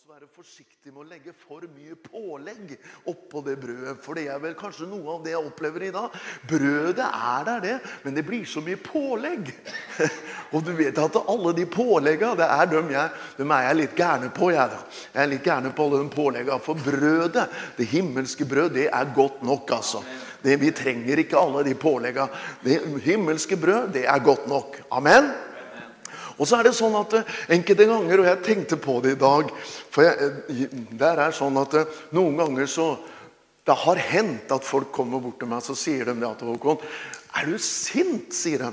også være forsiktig med å legge for mye pålegg oppå det brødet. For det er vel kanskje noe av det jeg opplever i dag. Brødet er der, det, men det blir så mye pålegg. Og du vet at alle de pålegga, det er dem jeg, dem er jeg litt gærne på. Jeg, da. jeg er litt gærne på alle de pålegga. For brødet, det himmelske brød, det er godt nok, altså. Det, vi trenger ikke alle de pålegga. Det himmelske brød, det er godt nok. Amen. Og så er det sånn at eh, enkelte ganger, og jeg tenkte på det i dag For jeg, eh, der er sånn at eh, noen ganger så Det har hendt at folk kommer bort til meg så sier de det til Håkon, er du sint? sier de.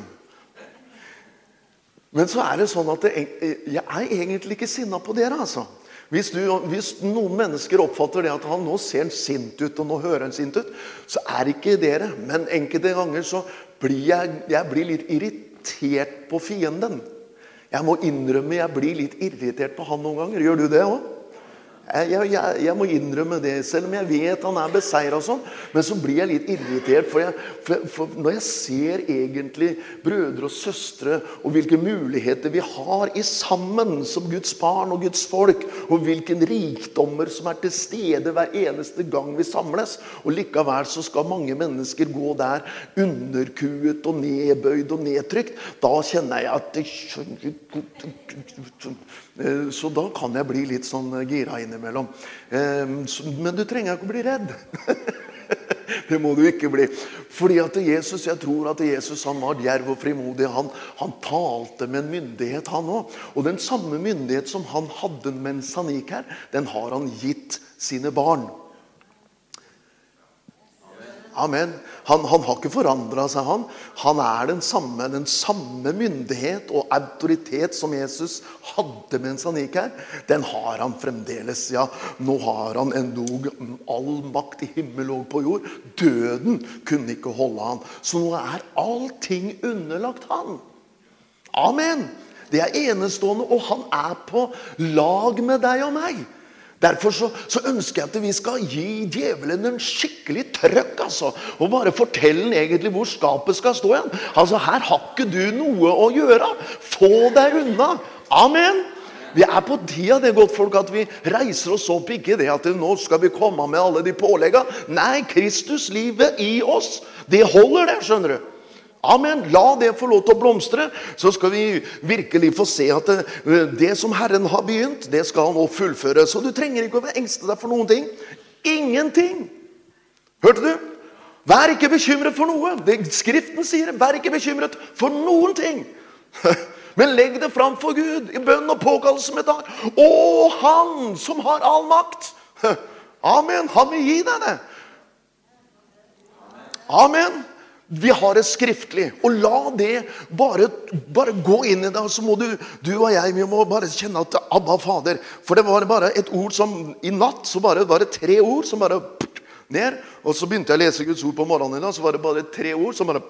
Men så er det sånn at det, jeg er egentlig ikke sinna på dere. altså. Hvis, du, hvis, noen mennesker oppfatter det at han nå ser sint ut, og nå hører han sint ut, så er det ikke dere. Men enkelte ganger så blir jeg, jeg blir litt irritert på fienden. Jeg må innrømme jeg blir litt irritert på han noen ganger. Gjør du det òg? Jeg, jeg, jeg, må innrømme det, selv om jeg vet han er beseira. Sånn, men så blir jeg litt irritert. For, jeg, for, for, når jeg ser egentlig brødre og søstre og hvilke muligheter vi har i sammen som Guds barn og Guds folk, og hvilke rikdommer som er til stede hver eneste gang vi samles, og likevel så skal mange mennesker gå der underkuet og nedbøyd og nedtrykt, da kjenner jeg at Eh, så da kan jeg bli litt sånn gira innimellom. Eh, men du trenger ikke å bli redd. Det må du ikke bli. Fordi at Jesus, Jeg tror at Jesus han var djerv og frimodig. Han, han talte med en myndighet, han òg. Og den samme myndighet som han hadde mens han gikk her, den har han gitt sine barn. Amen. Han, han har ikke forandra seg, han. Han er den samme, den samme myndighet og autoritet som Jesus hadde mens han gikk her. Den har han fremdeles. ja. Nå har han endog all makt i himmel og på jord. Døden kunne ikke holde han. Så nå er allting underlagt han. Amen. Det er enestående, og han er på lag med deg og meg. Derfor så, så, ønsker jeg at vi skal gi djevelen en skikkelig trøkk. altså, Og bare fortelle den egentlig hvor skapet skal stå igjen. Altså, Her har ikke du noe å gjøre. Få deg unna. Amen. Vi er på tida det godt folk, at vi reiser oss opp. Ikke det at nå skal vi komme med alle de pålegga. Nei, Kristuslivet i oss, det holder, det. skjønner du. Amen. La det få lov til å blomstre, så skal vi virkelig få se at det, det som Herren har begynt, det skal nå fullføre. Så du trenger ikke å engste deg for noen ting. Ingenting. Hørte du? Vær ikke bekymret for noe. Det, skriften sier. Vær ikke bekymret for noen ting. Men legg det fram for Gud i bønn og påkallelse med dag. Å, Han som har all makt. Amen. Han vil gi deg det. Amen. Vi har det skriftlig. Og la det bare, bare gå inn i det. Så må du, du og jeg vi må bare kjenne at Abba, Fader For det var bare et ord som I natt så bare, var det tre ord som bare ned. Og så begynte jeg å lese Guds ord på morgenen, i dag, så var det bare tre ord som bare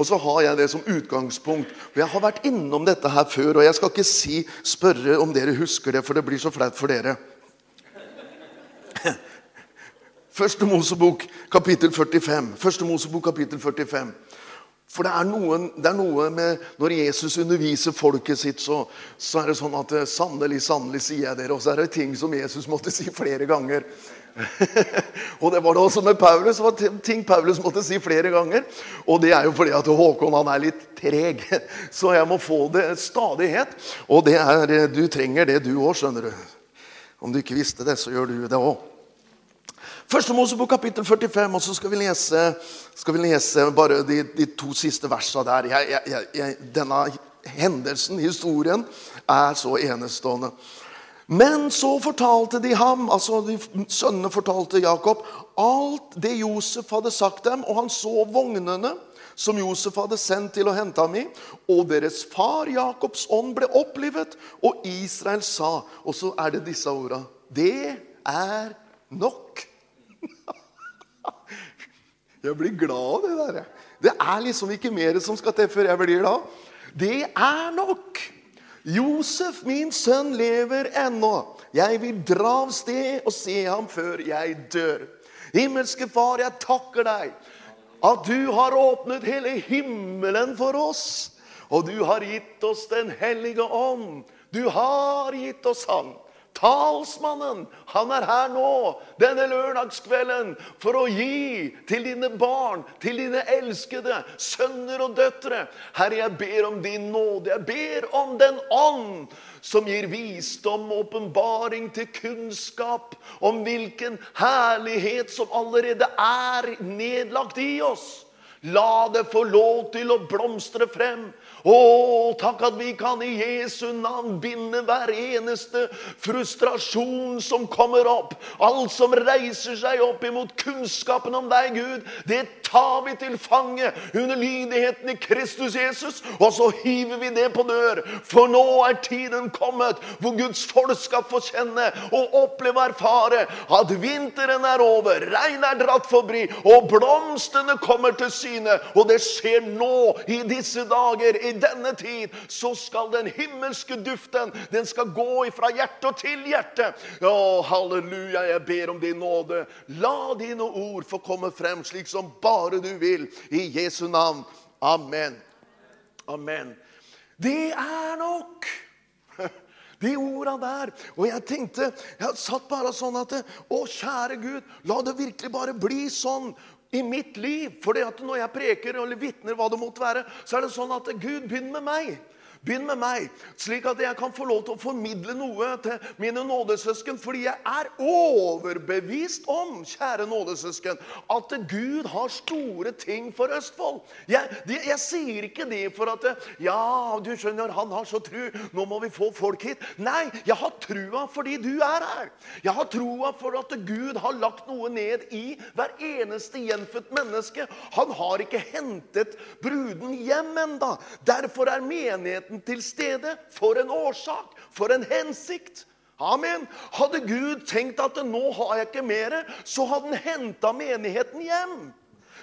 og så har jeg det som utgangspunkt. For Jeg har vært innom dette her før, og jeg skal ikke si, spørre om dere husker det, for det blir så flaut for dere. Første Mosebok, kapittel 45. Første Mosebok, kapittel 45. For det er, noe, det er noe med Når Jesus underviser folket sitt, så, så er det sånn at sannelig, sannelig sier jeg dere. Og så er det ting som Jesus måtte si flere ganger. og det var det også med Paulus. Det var ting Paulus måtte si flere ganger. Og det er jo fordi at Håkon han er litt treg. Så jeg må få det stadighet. Og det er, du trenger det, du òg, skjønner du. Om du ikke visste det, så gjør du det òg. Første Mosebok kapittel 45, og så skal vi lese, skal vi lese bare de, de, to siste versene der. Jeg, jeg, jeg, denne hendelsen, historien, er så enestående. Men så fortalte de ham, altså de sønnene fortalte Jakob, alt det Josef hadde sagt dem, og han så vognene som Josef hadde sendt til å hente ham i. Og deres far Jakobs ånd ble opplivet, og Israel sa Og så er det disse orda. Det er nok. Jeg blir glad av det der. Det er liksom ikke mer som skal til før jeg blir glad. Det er nok. Josef, min sønn, lever ennå. Jeg vil dra av sted og se ham før jeg dør. Himmelske Far, jeg takker deg at du har åpnet hele himmelen for oss. Og du har gitt oss Den hellige ånd. Du har gitt oss Han Talsmannen, han er her nå denne lørdagskvelden for å gi til dine barn, til dine elskede, sønner og døtre. Herre, jeg ber om din nåde. Jeg ber om den ånd som gir visdom og åpenbaring til kunnskap om hvilken herlighet som allerede er nedlagt i oss. La det få lov til å blomstre frem. Å, takk at vi kan i Jesu navn binde hver eneste frustrasjon som kommer opp. Alt som reiser seg opp imot kunnskapen om deg, Gud, det tar vi til fange under lydigheten i Kristus Jesus, og så hiver vi det på dør. For nå er tiden kommet hvor Guds folk skal få kjenne og oppleve og erfare at vinteren er over, regnet er dratt forbi, og blomstene kommer til syne. Og det skjer nå, i disse dager, i denne tid. Så skal den himmelske duften den skal gå fra hjerte til hjerte. Å, halleluja, jeg ber om din nåde. La dine ord få komme frem slik som bare du vil. I Jesu navn. Amen. Amen. Det er nok. De orda der. Og jeg tenkte Jeg satt bare sånn at Å, kjære Gud, la det virkelig bare bli sånn i mitt liv. For når jeg preker eller vitner, hva det måtte være, så er det sånn at Gud begynner med meg. Begynn med meg, slik at jeg kan få lov til å formidle noe til mine nådesøsken. Fordi jeg er overbevist om, kjære nådesøsken, at Gud har store ting for Østfold. Jeg, de, jeg sier ikke det for at Ja, du skjønner, han har så tru. Nå må vi få folk hit. Nei, jeg har trua fordi du er her. Jeg har trua for at Gud har lagt noe ned i hver eneste gjenfødt menneske. Han har ikke hentet bruden hjem enda. Derfor er menigheten menigheten til stede for en årsak, for en hensikt. Amen. Hadde Gud tenkt at nå har jeg ikke mer, så hadde han henta menigheten hjem.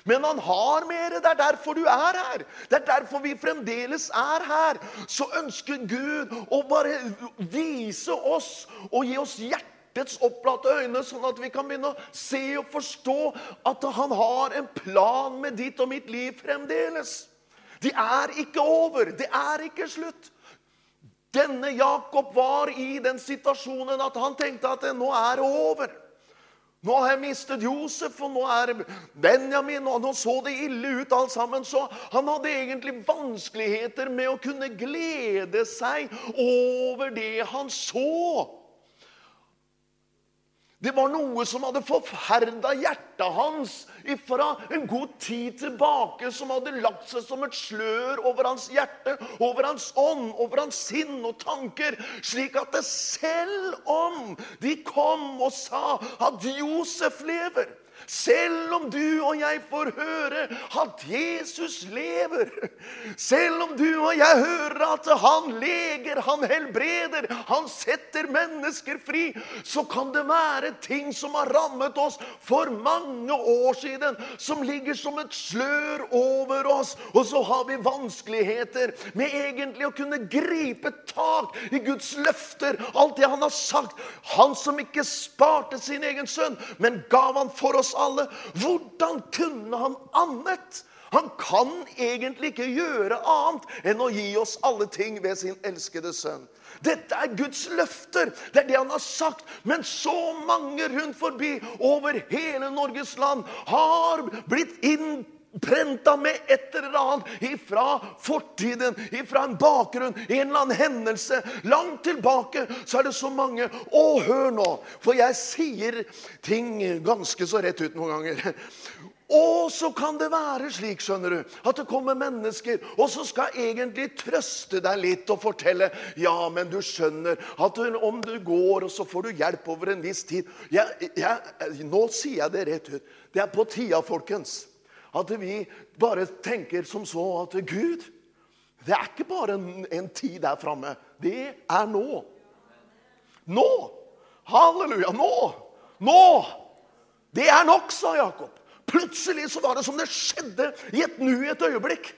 Men han har mer. Det er derfor du er her. Det er derfor vi fremdeles er her. Så ønsker Gud å bare vise oss og gi oss hjertets opplatte øyne, sånn at vi kan begynne å se og forstå at han har en plan med ditt og mitt liv fremdeles. De er ikke over. Det er ikke slutt. Denne Jakob var i den situasjonen at han tenkte at nå er det over. Nå har jeg mistet Josef, og nå er Benjamin, og nå så det ille ut alt sammen. Så han hadde egentlig vanskeligheter med å kunne glede seg over det han så. Det var noe som hadde forferda hjertet hans fra en god tid tilbake, som hadde lagt seg som et slør over hans hjerte, over hans ånd, over hans sinn og tanker, slik at det selv om de kom og sa at Josef lever selv om du og jeg får høre at Jesus lever, selv om du og jeg hører at han leger, han helbreder, han setter mennesker fri, så kan det være ting som har rammet oss for mange år siden, som ligger som et slør over oss. Og så har vi vanskeligheter med egentlig å kunne gripe tak i Guds løfter, alt det han har sagt. Han som ikke sparte sin egen sønn, men gav han for oss alle. Hvordan kunne han annet? Han kan egentlig ikke gjøre annet enn å gi oss alle ting ved sin elskede sønn. Dette er Guds løfter. Det er det han har sagt. Men så mange rundt forbi over hele Norges land har blitt inn prenta med et eller annet ifra fortiden, ifra en bakgrunn, en eller annen hendelse. Langt tilbake så er det så mange. Å, hør nå, for jeg sier ting ganske så rett ut noen ganger. Og så kan det være slik skjønner du, at det kommer mennesker og så skal egentlig trøste deg litt og fortelle ja, men du skjønner at om du går, og så får du hjelp over en viss tid jeg, jeg, Nå sier jeg det rett ut. Det er på tida, folkens. At vi bare tenker som så at Gud, det er ikke bare en, en tid der framme. Det er nå. Nå! Halleluja! Nå! Nå! Det er nok, sa Jakob. Plutselig så var det som det skjedde i et nu, et øyeblikk.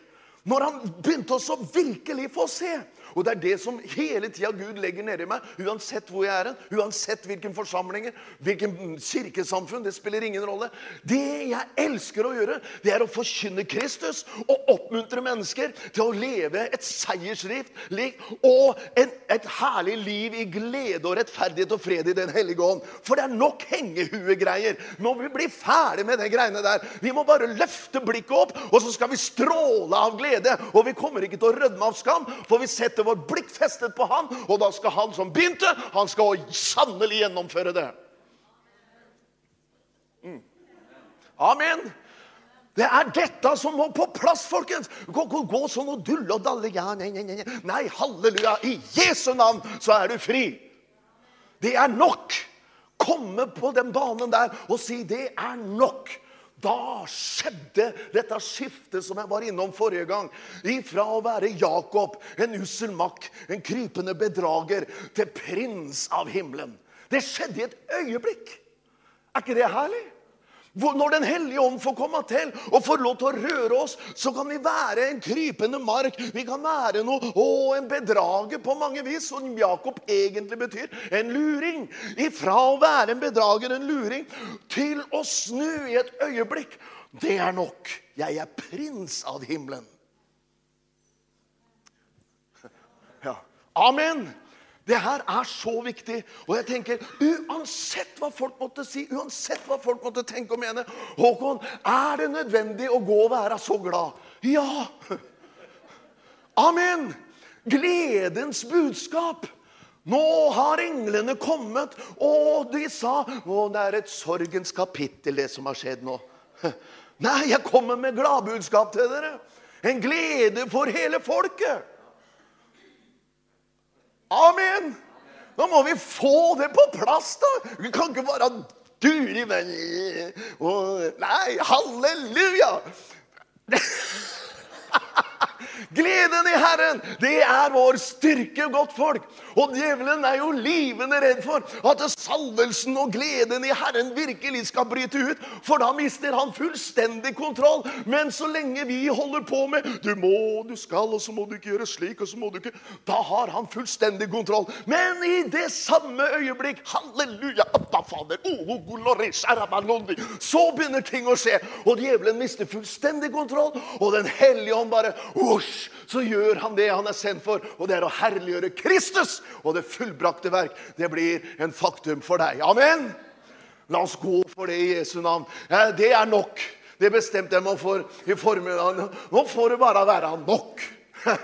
Når han begynte å virkelig få se. Og det er det som hele tida Gud legger nedi meg, uansett hvor jeg er hen, uansett hvilken forsamlinger, hvilken kirkesamfunn, det spiller ingen rolle. Det jeg elsker å gjøre, det er å forkynne Kristus og oppmuntre mennesker til å leve et seiersrikt liv og en, et herlig liv i glede og rettferdighet og fred i Den hellige ånd. For det er nok hengehuegreier. Nå må vi bli ferdig med de greiene der. Vi må bare løfte blikket opp, og så skal vi stråle av glede. Og vi kommer ikke til å rødme av skam, for vi setter vårt blikk festet på Han. Og da skal Han som begynte, han skal sannelig gjennomføre det. Mm. Amen. Det er dette som må på plass, folkens. Gå, gå, gå sånn og dulle og dalle. Ja, nei, nei, nei. nei, halleluja. I Jesu navn så er du fri. Det er nok. Komme på den banen der og si 'det er nok'. Da skjedde dette skiftet som jeg var innom forrige gang. Ifra å være Jakob, en ussel makk, en krypende bedrager, til prins av himmelen. Det skjedde i et øyeblikk. Er ikke det herlig? Når Den hellige ånd får komme til og får lov til å røre oss, så kan vi være en krypende mark. Vi kan være noe, å, en bedrager på mange vis, som Jakob egentlig betyr. En luring. Ifra å være en bedrager, en luring, til å snu i et øyeblikk. Det er nok. Jeg er prins av himmelen. Ja. Amen. Det her er så viktig. Og jeg tenker, uansett hva folk måtte si, uansett hva folk måtte tenke og mene Håkon, er det nødvendig å gå og være så glad? Ja. Amen. Gledens budskap. Nå har englene kommet, og de sa Å, det er et sorgens kapittel, det som har skjedd nå. Nei, jeg kommer med gladbudskap til dere. En glede for hele folket. Amen! Da må vi få det på plass, da. Vi kan ikke bare dure i Nei, halleluja! Gleden i Herren, det er vår styrke, godt folk. Og djevelen er jo livende redd for at salvelsen og gleden i Herren virkelig skal bryte ut. For da mister han fullstendig kontroll. Men så lenge vi holder på med 'du må, du skal, og så må du ikke gjøre slik', og så må du ikke Da har han fullstendig kontroll. Men i det samme øyeblikk halleluja, fader, så begynner ting å skje. Og djevelen mister fullstendig kontroll, og Den hellige ånd bare usch, så gjør han det han er sendt for, og det er å herliggjøre Kristus. Og det fullbrakte verk, det blir en faktum for deg. Amen! La oss gå for det i Jesu navn. Det er nok. Det bestemte jeg meg for i formiddag. Nå får det bare være nok.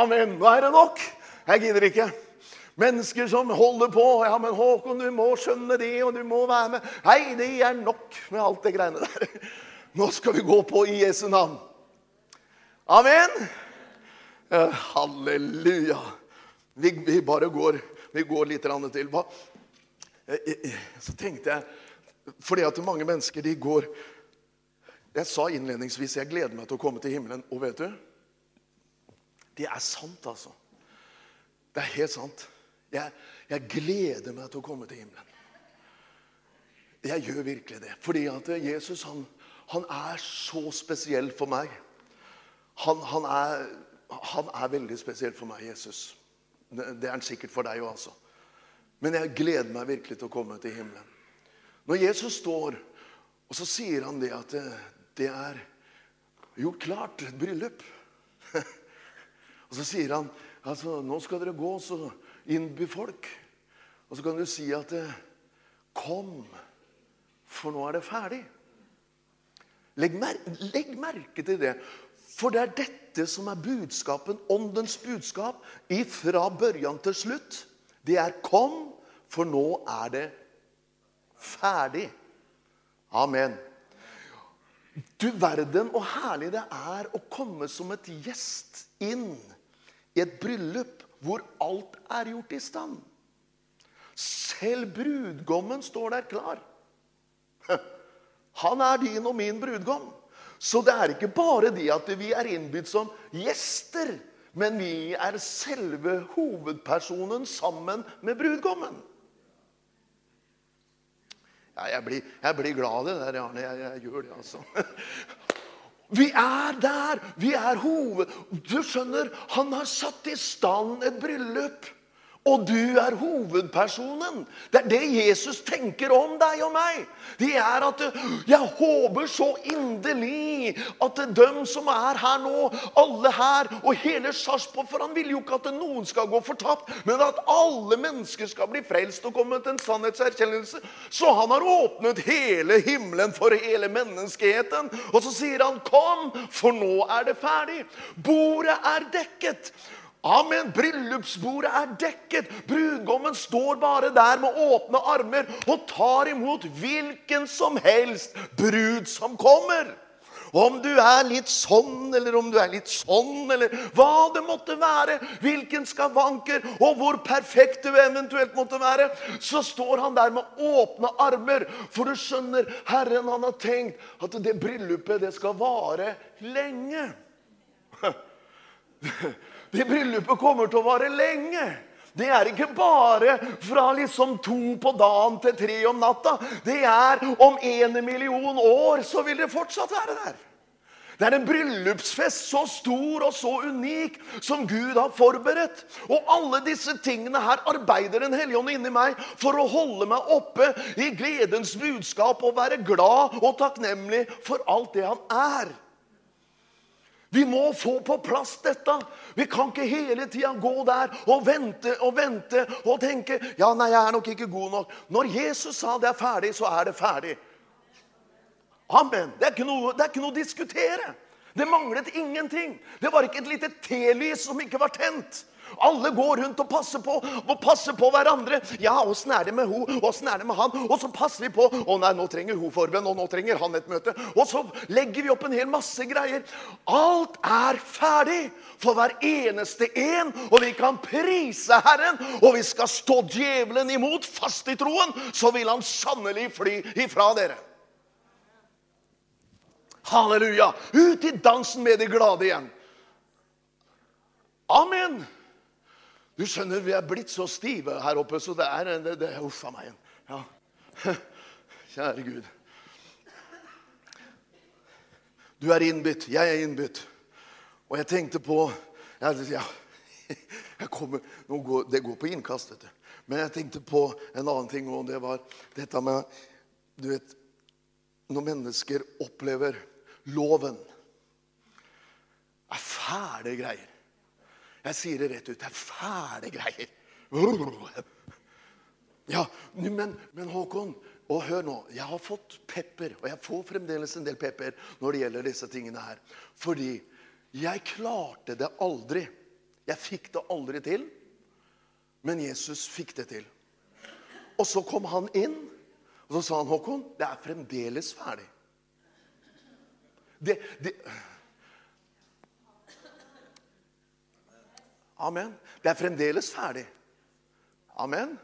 Amen. Nå er det nok. Jeg gidder ikke. Mennesker som holder på. ja, men 'Håkon, du må skjønne det, og du må være med.' Nei, det er nok med alt det greiene der. Nå skal vi gå på i Jesu navn. Amen. Halleluja. Vi, vi bare går, vi går litt til. Så tenkte jeg Fordi at mange mennesker de går Jeg sa innledningsvis jeg gleder meg til å komme til himmelen. Og vet du? Det er sant, altså. Det er helt sant. Jeg, jeg gleder meg til å komme til himmelen. Jeg gjør virkelig det. Fordi at Jesus han, han er så spesiell for meg. Han, han, er, han er veldig spesiell for meg, Jesus. Det er han sikkert for deg òg, altså. Men jeg gleder meg virkelig til å komme til himmelen. Når Jesus står, og så sier han det at det, det er gjort klart et bryllup. og så sier han altså, nå skal dere gå og innby folk. Og så kan du si at Kom, for nå er det ferdig. Legg, mer legg merke til det. For det er dette som er budskapen, åndens budskap, ifra børjan til slutt. Det er 'kom, for nå er det ferdig'. Amen. Du verden og herlig det er å komme som et gjest inn i et bryllup hvor alt er gjort i stand. Selv brudgommen står der klar. Han er din og min brudgom. Så det er ikke bare det at vi er innbydd som gjester, men vi er selve hovedpersonen sammen med brudgommen. Ja, jeg, blir, jeg blir glad av det der, Arne. Jeg, jeg, gjør det, altså. Vi er der. Vi er hoved... Du skjønner, han har satt i stand et bryllup. Og du er hovedpersonen. Det er det Jesus tenker om deg og meg. Det er at Jeg håper så inderlig at dem som er her nå, alle her og hele Sarpsborg For han vil jo ikke at noen skal gå fortapt, men at alle mennesker skal bli frelst og komme til en sannhetserkjennelse. Så han har åpnet hele himmelen for hele menneskeheten. Og så sier han, 'Kom, for nå er det ferdig'. Bordet er dekket. Amen. Bryllupsbordet er dekket. Brudgommen står bare der med åpne armer og tar imot hvilken som helst brud som kommer. Om du er litt sånn, eller om du er litt sånn, eller hva det måtte være, hvilken skavanker, og hvor perfekt du eventuelt måtte være, så står han der med åpne armer. For du skjønner, Herren han har tenkt at det bryllupet, det skal vare lenge. Det bryllupet kommer til å vare lenge. Det er ikke bare fra liksom to på dagen til tre om natta. Det er om en million år så vil det fortsatt være der. Det er en bryllupsfest så stor og så unik som Gud har forberedt. Og alle disse tingene her arbeider Den hellige ånd inni meg for å holde meg oppe i gledens budskap og være glad og takknemlig for alt det han er. Vi må få på plass dette. Vi kan ikke hele tida gå der og vente og vente og tenke ja, nei, jeg er nok ikke god nok. Når Jesus sa det er ferdig, så er det ferdig. Amen. Det er ikke noe, er ikke noe å diskutere. Det manglet ingenting. Det var ikke et lite telys som ikke var tent. Alle går rundt og passer på og passer på hverandre. Ja, åssen er det med hun, åssen er det med han? Og så passer vi på. Å nei, nå trenger hun forbønn, og nå trenger han et møte. Og så legger vi opp en hel masse greier. Alt er ferdig for hver eneste en, og vi kan prise Herren. Og vi skal stå djevelen imot, fast i troen, så vil han sannelig fly ifra dere. Halleluja! Ut i dansen med de glade igjen. Amen. Du skjønner, vi er blitt så stive her oppe, så det er det, det, Uff a meg. Ja. Kjære Gud. Du er innbytt, jeg er innbytt. Og jeg tenkte på ja, jeg kommer, går, Det går på innkast, dette. Men jeg tenkte på en annen ting, og det var dette med Du vet, når mennesker opplever loven er fæle greier jeg sier det rett ut. Det er fæle greier. Ja, men, men Håkon, og hør nå. Jeg har fått pepper, og jeg får fremdeles en del pepper når det gjelder disse tingene her. Fordi jeg klarte det aldri. Jeg fikk det aldri til. Men Jesus fikk det til. Og så kom han inn, og så sa han, 'Håkon, det er fremdeles ferdig'. Det, det Amen. Det er fremdeles ferdig. Amen.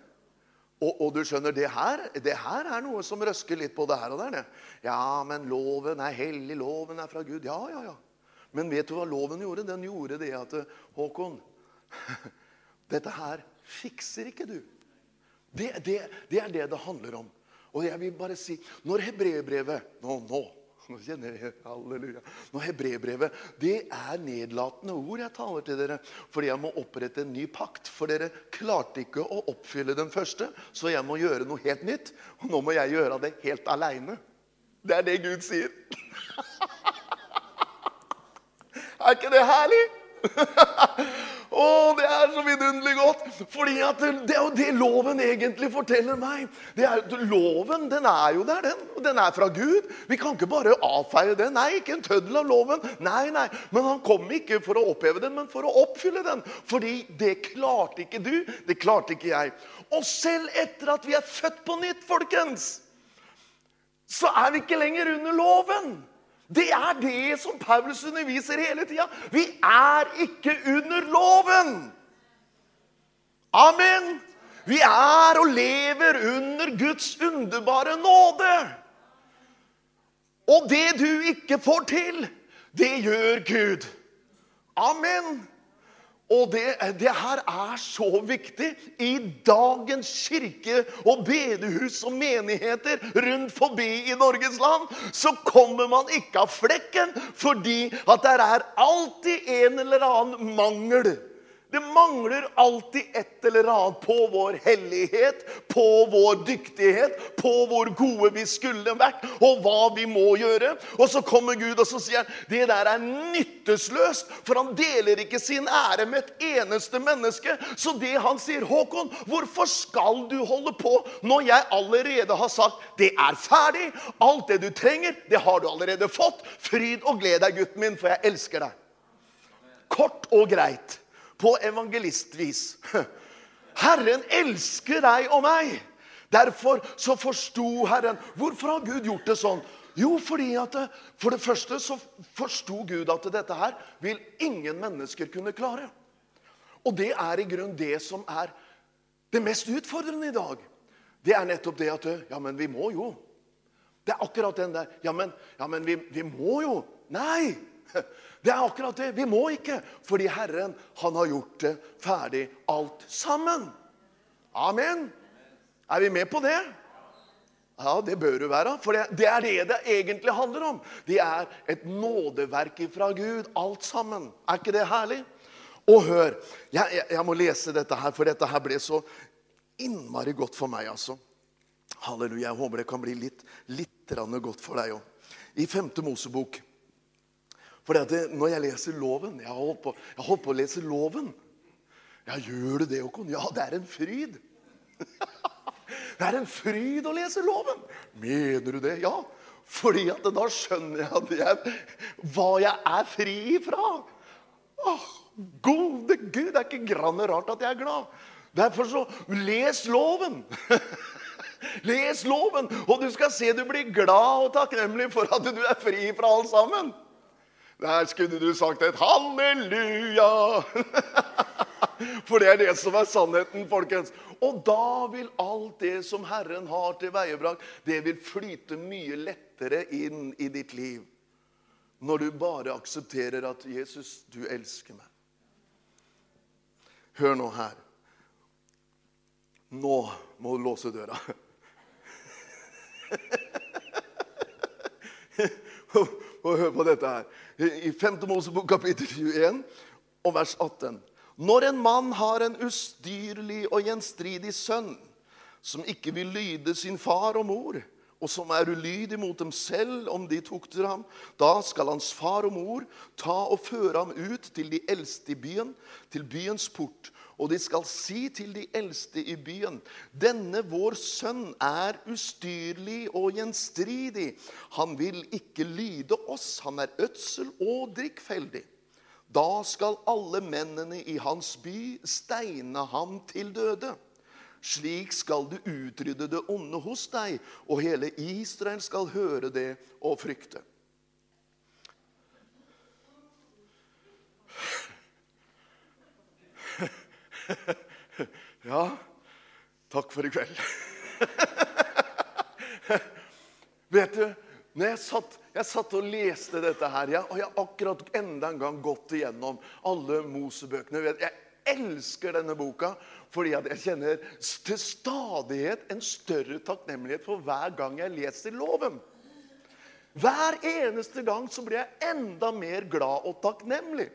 Og, og, du skjønner, det her, det her, er noe som røsker litt på det her og der. Ja, men loven er hellig, loven er fra Gud. Ja, ja, ja. Men vet du hva loven gjorde? Den gjorde det at Håkon, dette her fikser ikke du. Det, det, det er det det handler om. Og jeg vil bare si Når hebreerbrevet nå, nå nå kjenner jeg halleluja. Nå Hebrebrevet det er nedlatende ord jeg taler til dere. Fordi jeg må opprette en ny pakt. For dere klarte ikke å oppfylle den første, så jeg må gjøre noe helt nytt. Og nå må jeg gjøre det helt aleine. Det er det Gud sier. er ikke det herlig? Å, det er så vidunderlig godt! Fordi at Det er jo det loven egentlig forteller meg. Er, loven den er jo der, den. Og den er fra Gud. Vi kan ikke bare avfeie den. Nei, ikke en tøddel av loven. Nei, nei. Men han kom ikke for å oppheve den, men for å oppfylle den. Fordi det klarte ikke du, det klarte ikke jeg. Og selv etter at vi er født på nytt, folkens, så er vi ikke lenger under loven. Det er det som Paulus underviser hele tida. Vi er ikke under loven. Amen. Vi er og lever under Guds underbare nåde. Og det du ikke får til, det gjør Gud. Amen. Og det, det, her er så viktig. I dagens kirke og bedehus og menigheter rundt forbi i Norges land, så kommer man ikke av flekken fordi at det er alltid en eller annen mangel. Det mangler alltid et eller annet på vår hellighet, på vår dyktighet, på hvor gode vi skulle vært, og hva vi må gjøre. Og så kommer Gud og så sier han, det der er nyttesløst, for han deler ikke sin ære med et eneste menneske. Så det han sier, Håkon, hvorfor skal du holde på når jeg allerede har sagt det er ferdig? Alt det du trenger, det har du allerede fått. Fryd og gled deg, gutten min, for jeg elsker deg. Kort og greit på evangelistvis. Herren elsker deg og meg. Derfor så forsto Herren. Hvorfor har Gud gjort det sånn? Jo, fordi at for det første så forsto Gud at dette her vil ingen mennesker kunne klare. Og det er i grunn det som er det mest utfordrende i dag. Det er nettopp det at Ja, men vi må jo. Det er akkurat den der Ja, men, ja, men vi, vi må jo. Nei! Det er akkurat det. Vi må ikke, fordi Herren han har gjort det ferdig alt sammen. Amen. Er vi med på det? Ja, det bør du være. For det, er det det egentlig handler om. Det er et nådeverk fra Gud, alt sammen. Er ikke det herlig? Og hør, jeg, jeg, jeg må lese dette her, for dette her ble så innmari godt for meg. altså. Halleluja. Jeg håper det kan bli litt, litt godt for deg òg. I 5. Mosebok for når jeg leser loven Jeg har holdt på, har holdt på å lese loven. Ja, gjør du det, Håkon? Ja, det er en fryd. det er en fryd å lese loven. Mener du det? Ja. Fordi at da skjønner jeg, jeg hva jeg er fri ifra. Åh, gode Gud, det er ikke grann rart at jeg er glad. Derfor så les loven. les loven, og du skal se du blir glad og takknemlig for at du er fri fra alt sammen. Der skulle du sagt et halleluja! For det er det som er sannheten, folkens. Og da vil alt det som Herren har til veiebrakt, det vil flyte mye lettere inn i ditt liv. Når du bare aksepterer at 'Jesus, du elsker meg'. Hør nå her. Nå må du låse døra. Og hør på dette her. I 5. Mosebok kapittel 21 og vers 18. Når en mann har en ustyrlig og gjenstridig sønn som ikke vil lyde sin far og mor, og som er ulydig mot dem selv om de tukter ham, da skal hans far og mor ta og føre ham ut til de eldste i byen, til byens port, og de skal si til de eldste i byen.: Denne vår sønn er ustyrlig og gjenstridig. Han vil ikke lyde oss. Han er ødsel og drikkfeldig. Da skal alle mennene i hans by steine ham til døde. Slik skal du utrydde det onde hos deg, og hele Israel skal høre det og frykte. ja, takk for i kveld. Vet du, jeg satt, jeg satt, og leste dette her, ja, og jeg har akkurat enda en gang gått igjennom alle Mosebøkene Jeg elsker denne boka fordi jeg kjenner til stadighet en større takknemlighet for hver gang jeg leser loven. Hver eneste gang så blir jeg enda mer glad og takknemlig.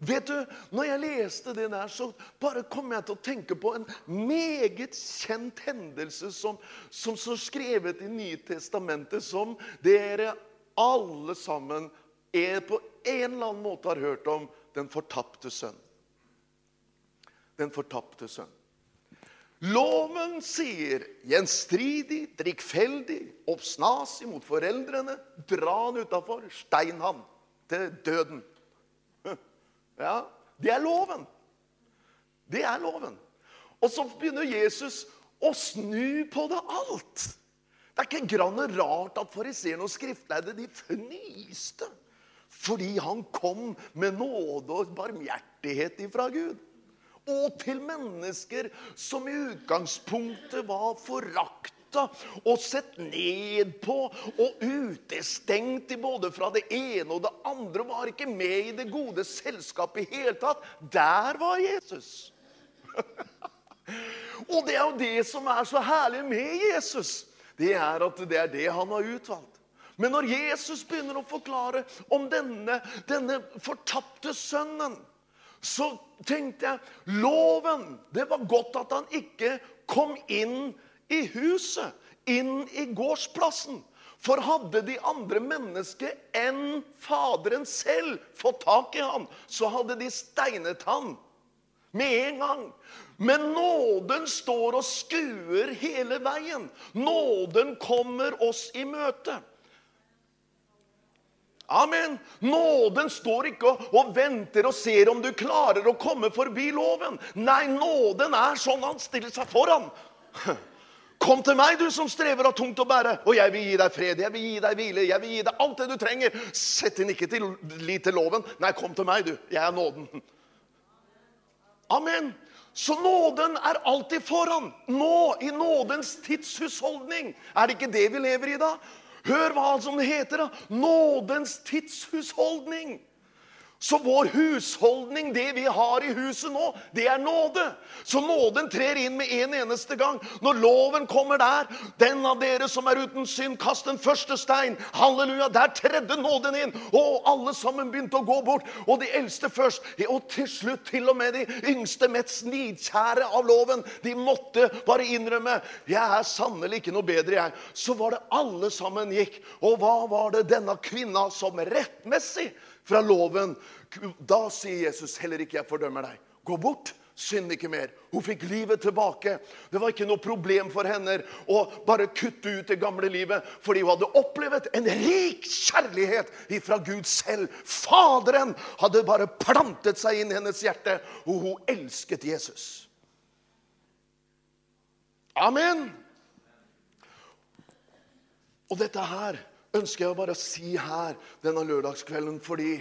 Vet du, når jeg leste det der, så bare kom jeg til å tenke på en meget kjent hendelse som, som så skrevet i Nye Testamentet, som dere alle sammen er på en eller annen måte har hørt om den fortapte sønn. Den fortapte sønn. Loven sier gjenstridig, drikkfeldig, oppsnasig mot foreldrene. Dra han utafor, stein han til døden. Ja, Det er loven. Det er loven. Og så begynner Jesus å snu på det alt. Det er ikke grann rart at fariseerne og skriftleide de fnyste. Fordi han kom med nåde og barmhjertighet ifra Gud. Og til mennesker som i utgangspunktet var forakt forakta og sett ned på og utestengt i både fra det ene og det andre. Var ikke med i det gode selskapet i hele tatt. Der var Jesus. og det er jo det som er så herlig med Jesus. Det er at det er det han har utvalgt. Men når Jesus begynner å forklare om denne, denne fortapte sønnen, så tenkte jeg loven Det var godt at han ikke kom inn i huset, inn i gårdsplassen. For hadde de andre mennesker enn Faderen selv fått tak i han, så hadde de steinet han med en gang. Men nåden står og skuer hele veien. Nåden kommer oss i møte. Amen. Nåden står ikke og, og, venter og ser om du klarer å komme forbi loven. Nei, nåden er sånn han stiller seg foran. Kom til meg, du som strever av tungt å bære, og jeg vil gi deg fred, jeg vil gi deg hvile, jeg vil gi deg alt det du trenger. Sett inn ikke til lit til loven. Nei, kom til meg, du. Jeg er nåden. Amen. Så nåden er alltid foran. Nå, i nådens tidshusholdning. Er det ikke det vi lever i da? Hør hva som heter. da. Nådens tidshusholdning. Så vår husholdning, det vi har i huset nå, det er nåde. Så nåden trer inn med en eneste gang. Når loven kommer der, den av dere som er uten synd, kast den første stein. Halleluja, Der tredde nåden inn. Og alle sammen begynte å gå bort. Og de eldste først. Og til slutt til og med de yngste, mest snidkjære av loven. De måtte bare innrømme jeg er sannelig ikke noe bedre, jeg. Så var det alle sammen gikk. Og hva var det denne kvinna som rettmessig fra loven. Da sier Jesus heller ikke 'jeg fordømmer deg'. Gå bort. Synd ikke mer. Hun fikk livet tilbake. Det var ikke noe problem for henne å bare kutte ut det gamle livet, fordi hun hadde opplevd en rik kjærlighet fra Gud selv. Faderen hadde bare plantet seg inn i hennes hjerte, og hun elsket Jesus. Amen. Og dette her ønsker jeg å bare si her denne lørdagskvelden fordi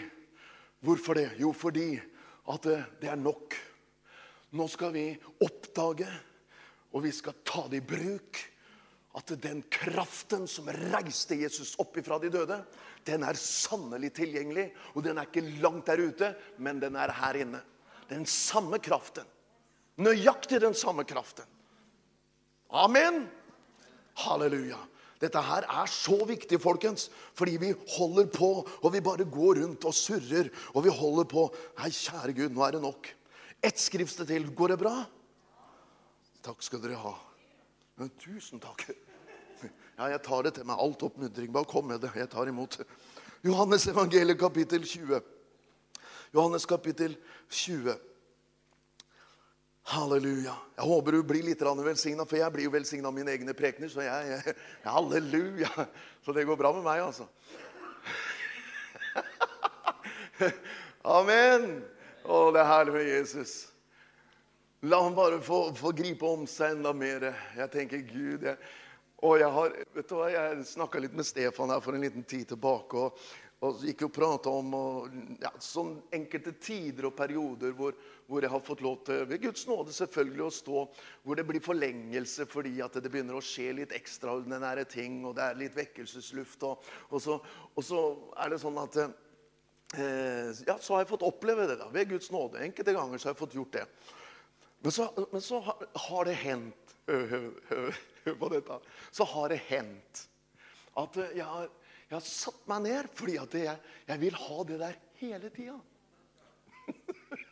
Hvorfor det? Jo, fordi at det er nok. Nå skal vi oppdage, og vi skal ta det i bruk, at den kraften som reiste Jesus opp ifra de døde, den er sannelig tilgjengelig. Og den er ikke langt der ute, men den er her inne. Den samme kraften. Nøyaktig den samme kraften. Amen. Halleluja. Dette her er så viktig, folkens, fordi vi holder på, og vi bare går rundt og surrer. Og vi holder på. Nei, kjære Gud, nå er det nok. Ett skriftsted til. Går det bra? Takk skal dere ha. Men tusen takk. Ja, jeg tar det til meg. Alt oppmuntring. Bare kom med det. Jeg tar imot. Johannes evangeliet kapittel 20. Johannes kapittel 20. Halleluja. Jeg håper du blir litt velsigna, for jeg blir jo velsigna av mine egne prekener. Så jeg, jeg, halleluja. Så det går bra med meg, altså. Amen. Å, det er herlig med Jesus. La ham bare få, få gripe om seg enda mer. Jeg tenker, Gud jeg, og jeg har, vet du hva, jeg snakka litt med Stefan her for en liten tid tilbake. og og så gikk og prata om og, ja, sånn enkelte tider og perioder hvor, hvor, jeg har fått lov til ved Guds nåde selvfølgelig å stå hvor det blir forlengelse fordi at det begynner å skje litt ekstraordinære ting, og det er litt vekkelsesluft. Og, og, så, og så, er det sånn at eh, Ja, så har jeg fått oppleve det da, ved Guds nåde. Enkelte ganger så har jeg fått gjort det. Men så, men så har, har, det hendt Hør på dette. Så har det hendt at jeg har jeg har satt meg ned fordi at jeg, jeg vil ha det der hele tida.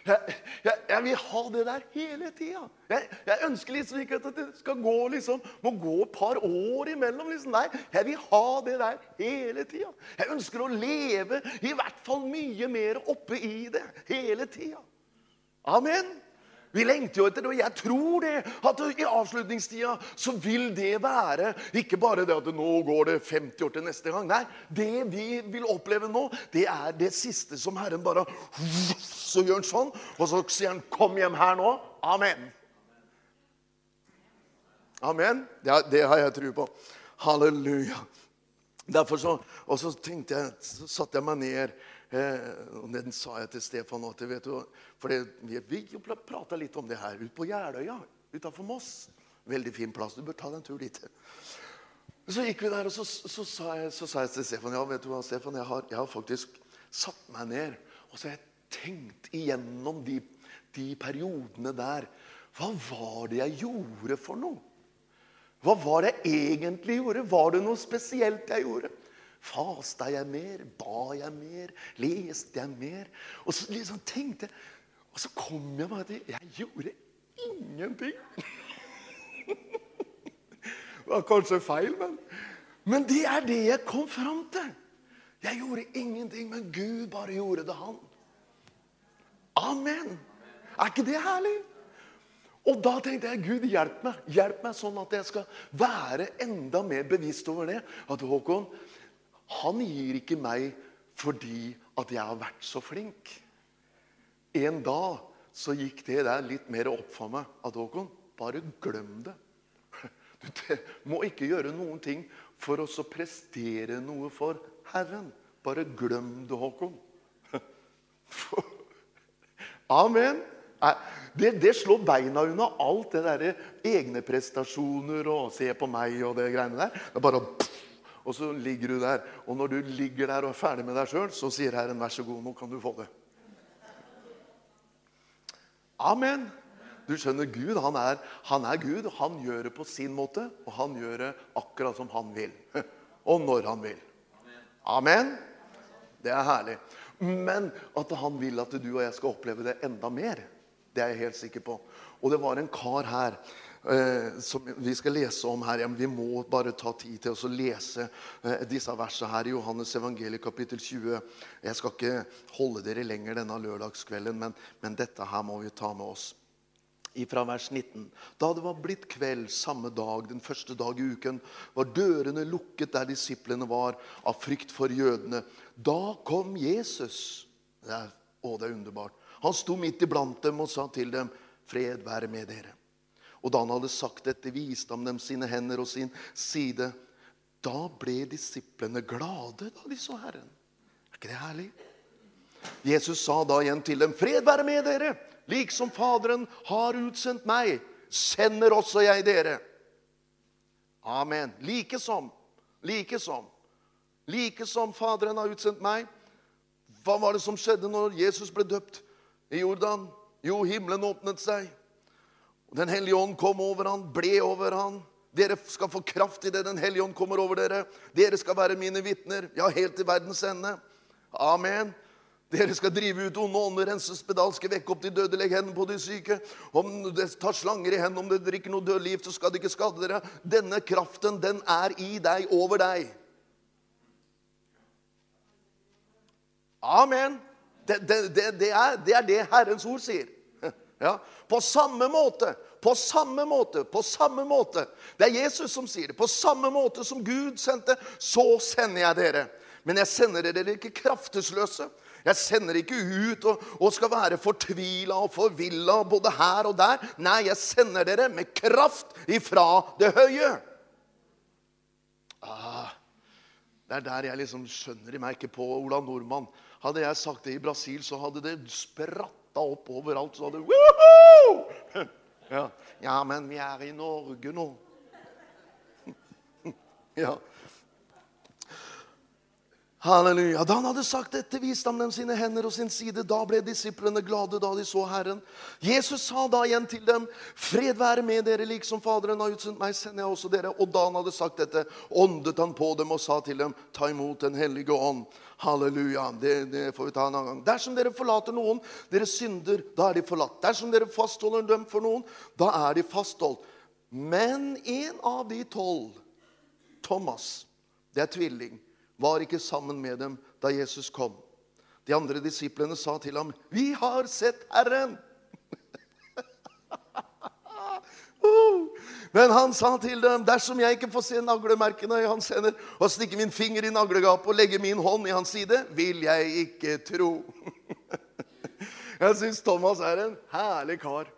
Jeg, jeg, jeg, vil ha det der hele tida. Jeg, jeg, ønsker liksom ikke at det skal gå liksom, må gå et par år imellom. Liksom. Nei, jeg vil ha det der hele tida. Jeg ønsker å leve i hvert fall mye mer oppe i det hele tida. Amen. Vi lengter jo etter det, og jeg tror det. At i avslutningstida så vil det være ikke bare det at nå går det 50 år til neste gang. Nei, det vi vil oppleve nå, det er det siste som Herren bare Så gjør han sånn, og så sier han 'Kom hjem her nå'. Amen. Amen. Det, det har jeg tro på. Halleluja. Derfor så, Og så tenkte jeg, så satte jeg meg ned og Den sa jeg til Stefan òg. for vi prata litt om det her ute på Jeløya. utafor Moss. Veldig fin plass. Du bør ta deg en tur dit. Så gikk vi der, og så, så, sa, jeg, så sa, jeg, til Stefan ja, vet du hva, Stefan, jeg har, jeg har faktisk satt meg ned og så har jeg tenkt igjennom de, de periodene der. Hva var det jeg gjorde for noe? Hva var det jeg egentlig gjorde? Var det noe spesielt jeg gjorde? Fasta jeg mer? Ba jeg mer? Leste jeg mer? Og så liksom tenkte og så kom jeg meg til Jeg gjorde ingenting. Det var kanskje feil, men, men det er det jeg kom fram til. Jeg gjorde ingenting, men Gud bare gjorde det, han. Amen. Er ikke det herlig? Og da tenkte jeg Gud, hjelp meg hjelp meg sånn at jeg skal være enda mer bevisst over det. At Håkon, han gir ikke meg fordi at jeg har vært så flink. En dag så gikk det der litt mer opp for meg. At Håkon, bare glem det. Du må ikke gjøre noen ting for å prestere noe for Herren. Bare glem det, Håkon. Amen. Det, det, slår beina unna alt det der egne prestasjoner og 'se på meg' og det greiene der. Det er bare Og så ligger du der. Og når du ligger der og er ferdig med deg sjøl, så sier Herren 'vær så god, nå kan du få det'. Amen. Du skjønner, Gud han er, han er Gud. Han gjør det på sin måte, og han gjør det akkurat som han vil. Og når han vil. Amen. Det er herlig. Men at han vil at du og jeg skal oppleve det enda mer, det er jeg helt sikker på. Og det var en kar her som vi skal lese om her. Vi må bare ta tid til å lese eh, disse versene her i Johannes evangeliet kapittel 20. Jeg skal ikke holde dere lenger denne lørdagskvelden, men, men dette her må vi ta med oss fra vers 19. Da det var blitt kveld samme dag, den første dag i uken, var dørene lukket der disiplene var, av frykt for jødene. Da kom Jesus. Det er, å, det er underbart. Han sto midt iblant dem og sa til dem, 'Fred være med dere.' Og da han hadde sagt dette, viste han dem sine hender og sin side. Da ble disiplene glade da de så Herren. Er ikke det herlig? Jesus sa da igjen til dem, 'Fred være med dere.' Liksom Faderen har utsendt meg, sender også jeg dere. Amen. Like som. Like som. Like som Faderen har utsendt meg. Hva var det som skjedde når Jesus ble døpt i Jordan? Jo, himmelen åpnet seg. Den hellige ånd kom over han, ble over han. Dere skal få kraft i det Den hellige ånd kommer over dere. Dere skal være mine vitner, ja, helt til verdens ende. Amen. Dere skal drive ut onde ånder, rense spedalske, vekke opp de døde, legge hendene på de syke. Om det tar slanger i hendene, om det drikker noe dødelig gift, så skal det ikke skade dere. Denne kraften, den er i deg, over deg. Amen. Det, det, det, det er, er, det Herrens ord sier. Ja. På samme måte, på samme måte, på samme måte. Det er Jesus som sier det. På samme måte som Gud sendte, så sender jeg dere. Men jeg sender dere ikke kraftesløse. Jeg sender ikke ut og, og skal være fortvila og forvilla både her og der. Nei, jeg sender dere med kraft ifra det høye. Ah, det er der jeg liksom skjønner i meg ikke på Ola Nordmann. Hadde jeg sagt det i Brasil, så hadde det spratta opp overalt. Så hadde Woohoo! Ja. ja, men vi er i Norge nå. Ja. Halleluja. Da han hadde sagt dette, viste han dem sine hender og sin side. Da ble disiplene glade da de så Herren. Jesus sa da igjen til dem, 'Fred være med dere, liksom Faderen har utsendt meg, sender jeg også dere.' Og da han hadde sagt dette, åndet han på dem og sa til dem, 'Ta imot Den hellige ånd'. Halleluja. Det, det, får vi ta en annen gang. Dersom dere forlater noen, dere synder, da er de forlatt. Dersom dere fastholder dem for noen, da er de fastholdt. Men en av de tolv, Thomas, det er tvilling var ikke sammen med dem da Jesus kom. De andre disiplene sa til ham, 'Vi har sett Herren!' Uh. Men han sa til dem, 'Dersom jeg ikke får se naglemerkene i hans hender' 'og stikke min finger i naglegapet og legge min hånd i hans side, vil jeg ikke tro.' Jeg syns Thomas er en herlig kar.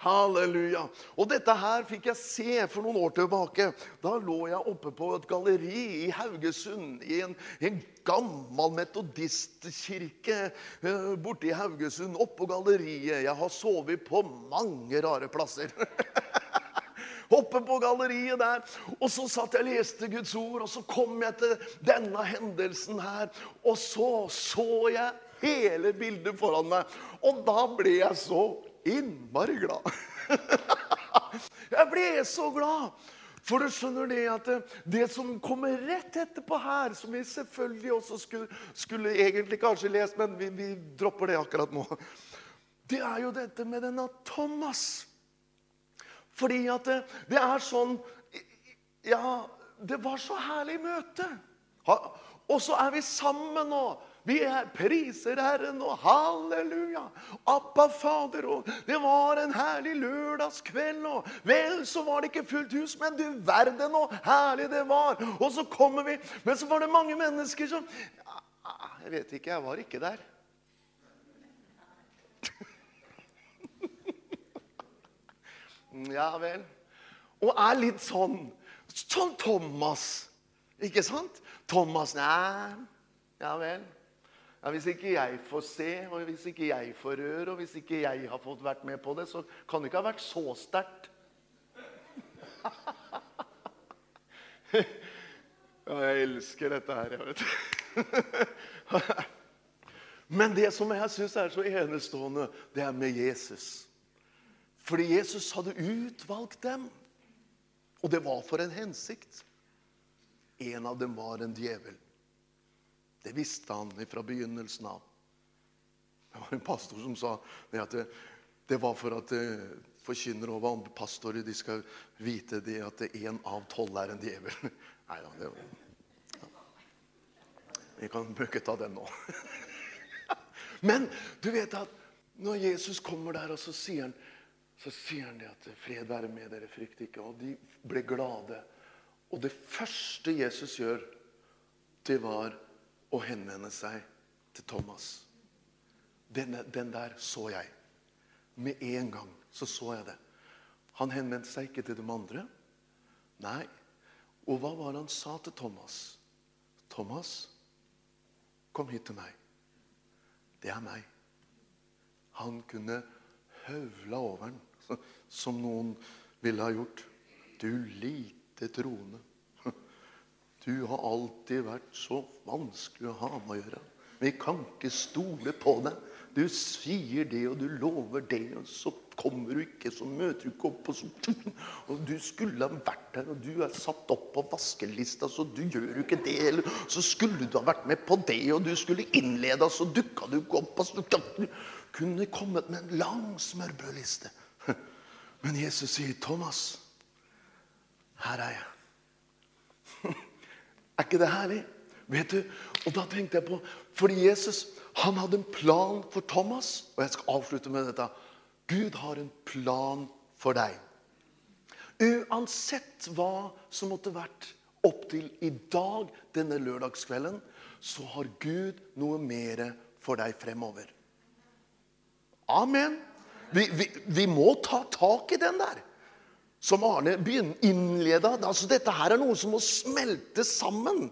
Halleluja. Og dette her fikk jeg se for noen år tilbake. Da lå jeg oppe på et galleri i Haugesund, i en, en gammel metodistkirke uh, borte i Haugesund. Oppå galleriet. Jeg har sovet på mange rare plasser. oppe på galleriet der. Og så satt jeg og leste Guds ord, og så kom jeg til denne hendelsen her. Og så så jeg hele bildet foran meg. Og da ble jeg så innmari glad. jeg ble så glad. For du skjønner det at det som kommer rett etterpå her, som vi selvfølgelig også skulle, skulle egentlig kanskje lest, men vi, vi dropper det akkurat nå, det er jo dette med denne Thomas. Fordi at det, det er sånn Ja, det var så herlig møte. Og så er vi sammen nå. Vi er priser Herren og halleluja. Appa Fader. Og det var en herlig lørdagskveld. Og vel, så var det ikke fullt hus, men du verden så herlig det var. Og så kommer vi, men så var det mange mennesker som Jeg vet ikke, jeg var ikke der. Ja vel. Og er litt sånn Sånn Thomas. Ikke sant? Thomas Nei, ja vel. Ja, hvis ikke jeg får se, og hvis ikke jeg får røre, og hvis ikke jeg har fått vært med på det, så kan det ikke ha vært så sterkt. Ja, jeg elsker dette her, jeg vet. Men det som jeg syns er så enestående, det er med Jesus. Fordi Jesus hadde utvalgt dem. Og det var for en hensikt. En av dem var en djevel. Det visste han fra begynnelsen av. Det var en pastor som sa det at det, det var for at eh, forkynnere og pastorer de skal vite det at én av tolv er en djevel. Nei da, det ja. Vi kan ikke ta den nå. Men du vet at når Jesus kommer der, og så sier han så sier han det at 'fred være med dere, frykt ikke'. Og de ble glade. Og det første Jesus gjør, det var å henvende seg til Thomas. Den, den der så jeg. Med en gang så så jeg det. Han henvendte seg ikke til de andre. Nei. Og hva var det han sa til Thomas? Thomas, kom hit til meg. Det er meg. Han kunne høvla over den som noen ville ha gjort. Du lite troende. Du har alltid vært så vanskelig å ha med å gjøre. Vi kan ikke stole på deg. Du sier det, og du lover det, og så kommer du ikke, så møter du ikke opp. Og, så, og du skulle ha vært der, og du er satt opp på vaskelista, så du gjør jo ikke det. Eller så skulle du ha vært med på det, og du skulle innlede, så dukka du ikke opp. Og du kunne kommet med en lang smørbrødliste. Men Jesus sier, 'Thomas, her er jeg'. Er ikke det herlig? Vet du, Og da tenkte jeg på Fordi Jesus han hadde en plan for Thomas. Og jeg skal avslutte med dette. Gud har en plan for deg. Uansett hva som måtte vært opp til i dag, denne lørdagskvelden, så har Gud noe mer for deg fremover. Amen. Vi, vi, vi, må ta tak i den der. Som Arne innleda. Altså, dette her er noe som må smelte sammen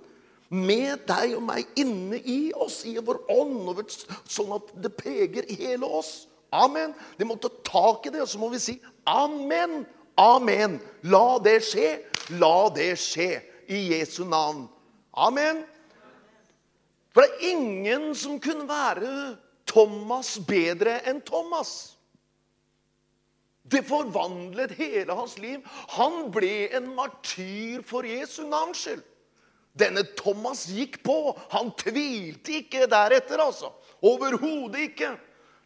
med deg og meg inne i oss, i vår ånd, sånn at det preger hele oss. Amen. Vi må ta tak i det, og så må vi si amen. Amen. La det skje. La det skje. I Jesu navn. Amen. For det er ingen som kunne være Thomas bedre enn Thomas. Det forvandlet hele hans liv. Han ble en martyr for Jesu navns skyld. Denne Thomas gikk på. Han tvilte ikke deretter, altså. Overhodet ikke.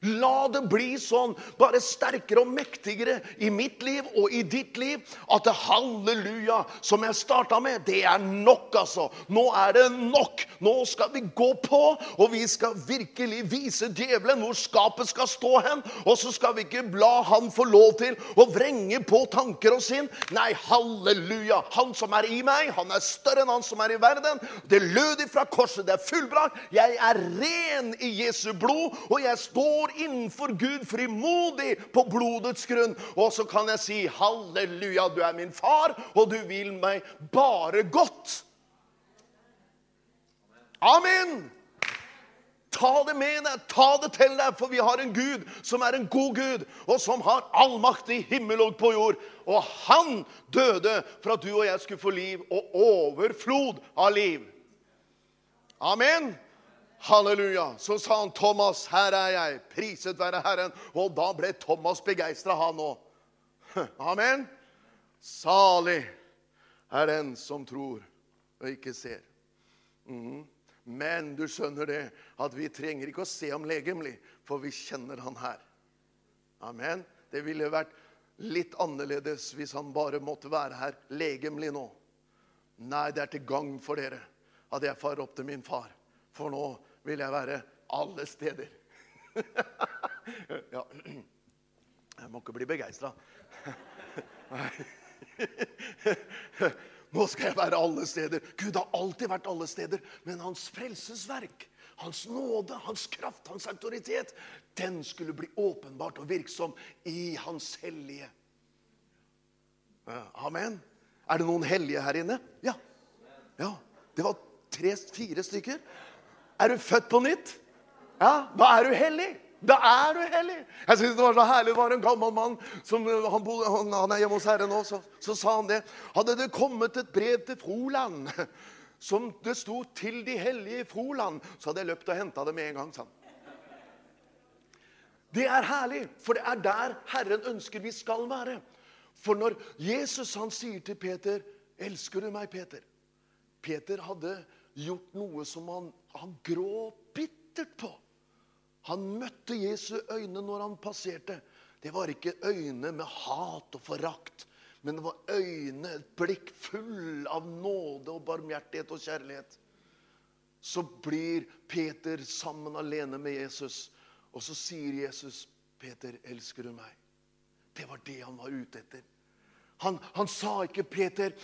La det bli sånn, bare sterkere og mektigere i mitt liv og i ditt liv, at det halleluja, som jeg starta med, det er nok, altså. Nå er det nok. Nå skal vi gå på, og vi skal virkelig vise djevelen hvor skapet skal stå hen. Og så skal vi ikke la han få lov til å vrenge på tanker og sinn. Nei, halleluja. Han som er i meg, han er større enn han som er i verden. Det lød ifra korset, det er fullbrakt. Jeg er ren i Jesu blod, og jeg står innenfor Gud frimodig på blodets grunn. Og så kan jeg si halleluja, du er min far, og du vil meg bare godt. Amen. Ta det med deg, ta det til deg, for vi har en Gud som er en god Gud, og som har all makt i himmel og på jord. Og han døde for at du og jeg skulle få liv, og overflod av liv. Amen. Halleluja. Så sa han, 'Thomas, her er jeg. Priset være Herren.' Og da ble Thomas begeistra, han òg. Amen. Salig er den som tror og ikke ser. Mm. Men du skjønner det, at vi trenger ikke å se ham legemlig, for vi kjenner han her. Amen. Det ville vært litt annerledes hvis han bare måtte være her legemlig nå. Nei, det er til gagn for dere at jeg farer opp til min far. For nå vil jeg være alle steder. ja. Jeg må ikke bli begeistra. Nå skal jeg være alle steder. Gud har alltid vært alle steder. Men hans frelsesverk, hans nåde, hans kraft, hans autoritet, den skulle bli åpenbart og virksom i hans hellige. Amen. Er det noen hellige her inne? Ja. ja. Det var tre-fire stykker. Er du født på nytt? Ja, da er du hellig. Da er du hellig. Jeg synes Det var så herlig. Det var en gammel mann som han, bodde, han, er hjemme hos Herren nå. Så, så, sa han det. Hadde det kommet et brev til Froland som det sto 'Til de hellige i Froland', så hadde jeg løpt og henta det med en gang. sa. Det er herlig, for det er der Herren ønsker vi skal være. For når Jesus han sier til Peter 'Elsker du meg, Peter?' Peter hadde gjort noe som han, han grå bittert på. Han møtte Jesu øyne når han passerte. Det var ikke øyne med hat og forakt, men det var øyne, et blikk full av nåde og barmhjertighet og kjærlighet. Så blir Peter sammen alene med Jesus, og så sier Jesus, 'Peter, elsker du meg?' Det var det han var ute etter. Han, han sa ikke, 'Peter,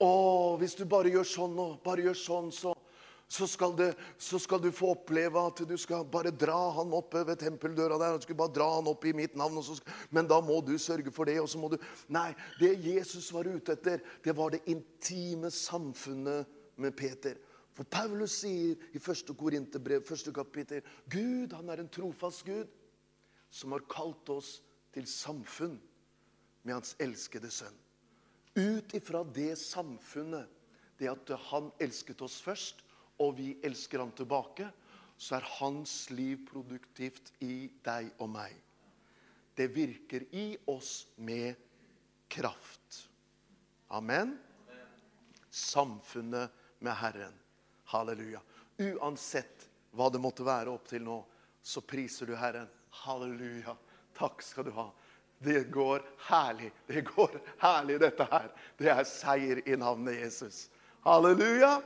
å, hvis du bare gjør sånn og bare gjør sånn, så, så skal, det, så skal, du få oppleve at du skal bare dra han opp ved tempeldøra der. Du skal bare dra han opp i mitt navn, skal, men da må du sørge for det. og så må du... Nei, det Jesus var ute etter, det var det intime samfunnet med Peter. For Paulus sier i 1. Korinterbrev, første kapittel, Gud han er en trofast Gud som har kalt oss til samfunn med hans elskede sønn. Ut ifra det samfunnet, det at han elsket oss først, og vi elsker han tilbake, så er hans liv produktivt i deg og meg. Det virker i oss med kraft. Amen. Samfunnet med Herren. Halleluja. Uansett hva det måtte være opp til nå, så priser du Herren. Halleluja. Takk skal du ha. Det går herlig. Det går herlig, dette her. Det er seier i navnet Jesus. Halleluja.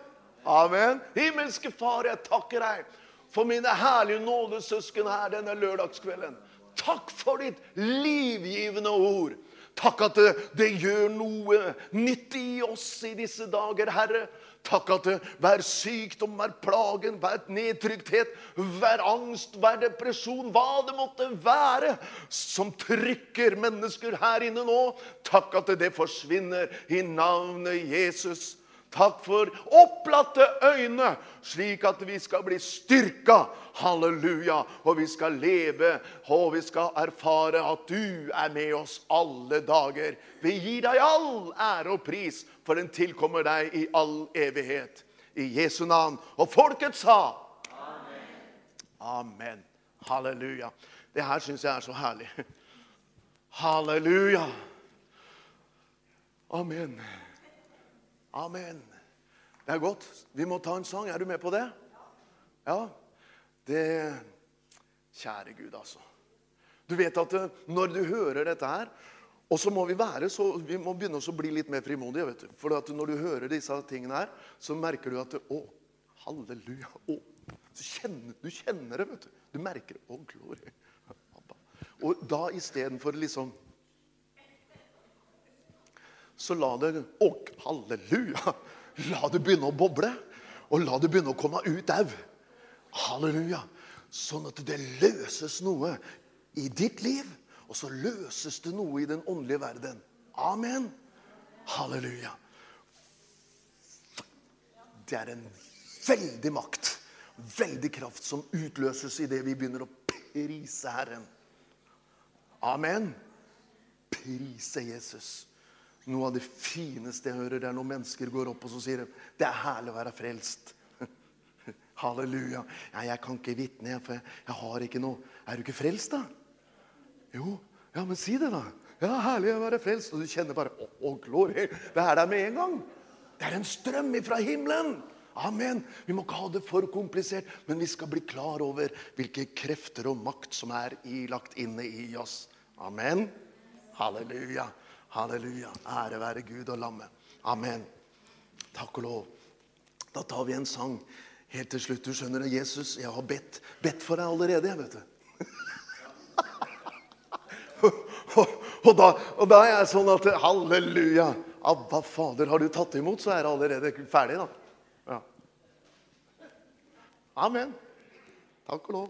Amen. Himmelske Far, jeg takker deg for mine herlige nådesøsken her denne lørdagskvelden. Takk for ditt livgivende ord. Takk at det, det gjør noe nyttig i oss i disse dager, Herre. Takk at hver sykdom, hver plagen, hver nedtrykthet, hver angst, hver depresjon, hva det måtte være som trykker mennesker her inne nå, takk at det forsvinner i navnet Jesus. Takk for opplatte øyne, slik at vi skal bli styrka. Halleluja. Og vi skal leve, og vi skal erfare at du er med oss alle dager. Vi gir deg all ære og pris, for den tilkommer deg i all evighet. I Jesu navn. Og folket sa Amen. Amen. Halleluja. Det her syns jeg er så herlig. Halleluja. Amen. Amen. Det er godt. Vi må ta en sang. Er du med på det? Ja. Det Kjære Gud, altså. Du vet at eh, når du hører dette her Og så må vi være så, vi må begynne å bli litt mer frimodige. vet du. For når du hører disse tingene her, så merker du at Å, halleluja. Å. Kjenner, du kjenner det, vet du. Du merker det. Å, glorie. Og da istedenfor liksom så la det Å, halleluja! La det begynne å boble, og la det begynne å komme ut au. Halleluja. Sånn at det løses noe i ditt liv, og så løses det noe i den åndelige verden. Amen. Halleluja. Det er en veldig makt veldig kraft som utløses idet vi begynner å prise Herren. Amen. Prise Jesus. Noe av det fineste jeg hører, det er når mennesker går opp og så sier de, det er herlig å være frelst. Halleluja. Ja, jeg kan ikke vitne, for jeg, har ikke noe. Er du ikke frelst, da? Jo. Ja, men si det, da. Ja, herlig å være frelst. Og du kjenner bare Å, å glory. Det er der med en gang. Det er en strøm fra himmelen. Amen. Vi må ikke ha det for komplisert, men vi skal bli klar over hvilke krefter og makt som er ilagt inne i oss. Amen. Halleluja. Halleluja. Ære være Gud og lammet. Amen. Takk og lov. Da tar vi en sang helt til slutt. Du skjønner det, Jesus, jeg har bedt, bedt for deg allerede. jeg vet du. og, da, og da er jeg sånn at Halleluja! Abba, Fader, har du tatt imot, så er det allerede ferdig, da. Ja. Amen. Takk og lov.